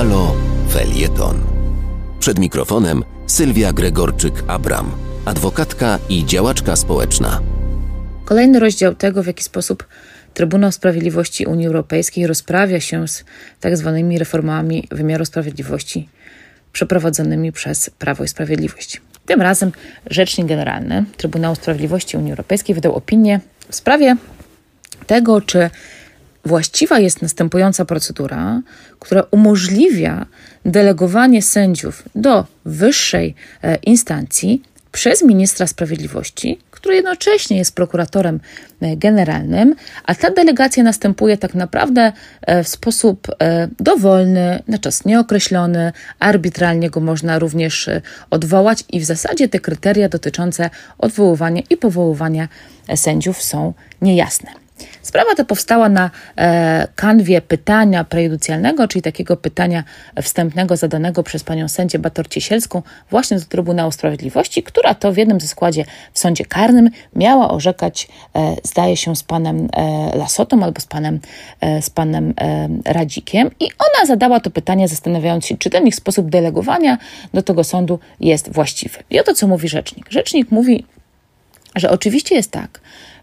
Halo Felieton. Przed mikrofonem Sylwia Gregorczyk-Abram, adwokatka i działaczka społeczna. Kolejny rozdział tego, w jaki sposób Trybunał Sprawiedliwości Unii Europejskiej rozprawia się z tak zwanymi reformami wymiaru sprawiedliwości przeprowadzonymi przez Prawo i Sprawiedliwość. Tym razem Rzecznik Generalny Trybunału Sprawiedliwości Unii Europejskiej wydał opinię w sprawie tego, czy właściwa jest następująca procedura, która umożliwia delegowanie sędziów do wyższej e, instancji przez ministra sprawiedliwości, który jednocześnie jest prokuratorem e, generalnym, a ta delegacja następuje tak naprawdę e, w sposób dowolny, na czas nieokreślony, arbitralnie go można również odwołać i w zasadzie te kryteria dotyczące odwoływania i powoływania sędziów są niejasne. Sprawa ta powstała na e, kanwie pytania prejudycjalnego, czyli takiego pytania wstępnego zadanego przez panią sędzię Bator Ciesielską właśnie do Trybunału Sprawiedliwości, która to w jednym ze składzie w sądzie karnym miała orzekać, e, zdaje się, z panem e, Lasotą albo z panem, z panem Radzikiem. I ona zadała to pytanie, zastanawiając się, czy ten ich sposób delegowania do tego sądu jest właściwy. I oto co mówi rzecznik. Rzecznik mówi, że oczywiście jest tak,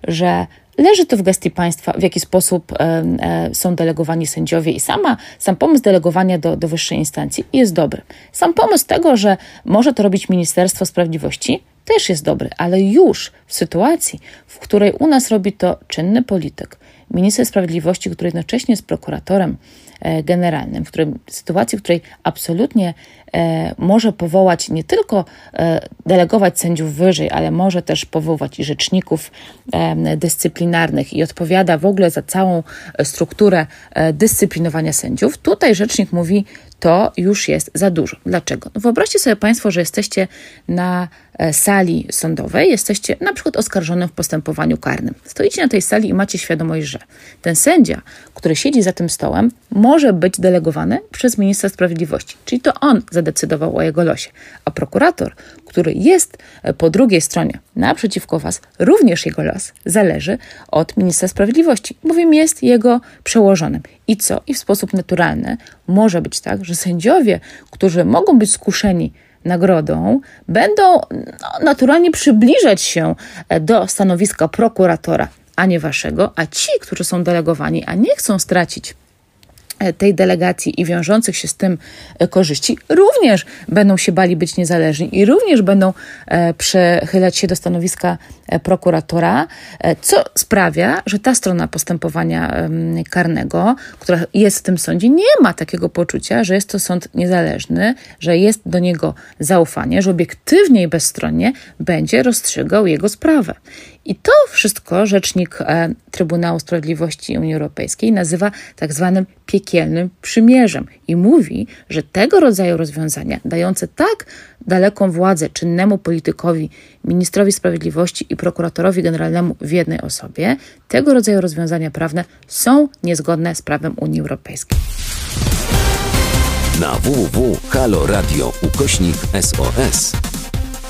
że Leży to w gestii państwa, w jaki sposób e, są delegowani sędziowie i sama, sam pomysł delegowania do, do wyższej instancji jest dobry. Sam pomysł tego, że może to robić Ministerstwo Sprawiedliwości, też jest dobry, ale już w sytuacji, w której u nas robi to czynny polityk, minister sprawiedliwości, który jednocześnie jest prokuratorem e, generalnym, w którym, sytuacji, w której absolutnie e, może powołać nie tylko e, delegować sędziów wyżej, ale może też powołać i rzeczników dyscyplinarnych i odpowiada w ogóle za całą strukturę dyscyplinowania sędziów. Tutaj rzecznik mówi, to już jest za dużo. Dlaczego? No wyobraźcie sobie Państwo, że jesteście na sali sądowej, jesteście na przykład oskarżonym w postępowaniu karnym. Stoicie na tej sali i macie świadomość, że ten sędzia, który siedzi za tym stołem, może być delegowany przez ministra sprawiedliwości, czyli to on zadecydował o jego losie, a prokurator, który jest e, po drugiej stronie naprzeciwko Was, również jego los zależy od ministra sprawiedliwości, bowiem jest jego przełożonym. I co? I w sposób naturalny może być tak, że sędziowie, którzy mogą być skuszeni nagrodą, będą no, naturalnie przybliżać się e, do stanowiska prokuratora a nie waszego, a ci, którzy są delegowani, a nie chcą stracić E, tej delegacji i wiążących się z tym e, korzyści również będą się bali być niezależni i również będą e, przechylać się do stanowiska prokuratora, co sprawia, że ta strona postępowania karnego, która jest w tym sądzie, nie ma takiego poczucia, że jest to sąd niezależny, że jest do niego zaufanie, że obiektywnie i bezstronnie będzie rozstrzygał jego sprawę. I to wszystko rzecznik Trybunału Sprawiedliwości Unii Europejskiej nazywa tak zwanym piekielnym przymierzem i mówi, że tego rodzaju rozwiązania, dające tak daleką władzę czynnemu politykowi, ministrowi sprawiedliwości i prokuratorowi generalnemu w jednej osobie, tego rodzaju rozwiązania prawne są niezgodne z prawem Unii Europejskiej. Na www.haloradio ukośnik SOS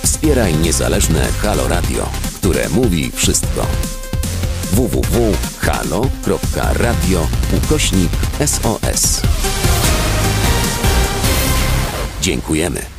wspieraj niezależne Halo Radio, które mówi wszystko www.halo.radio ukośnik SOS. Dziękujemy.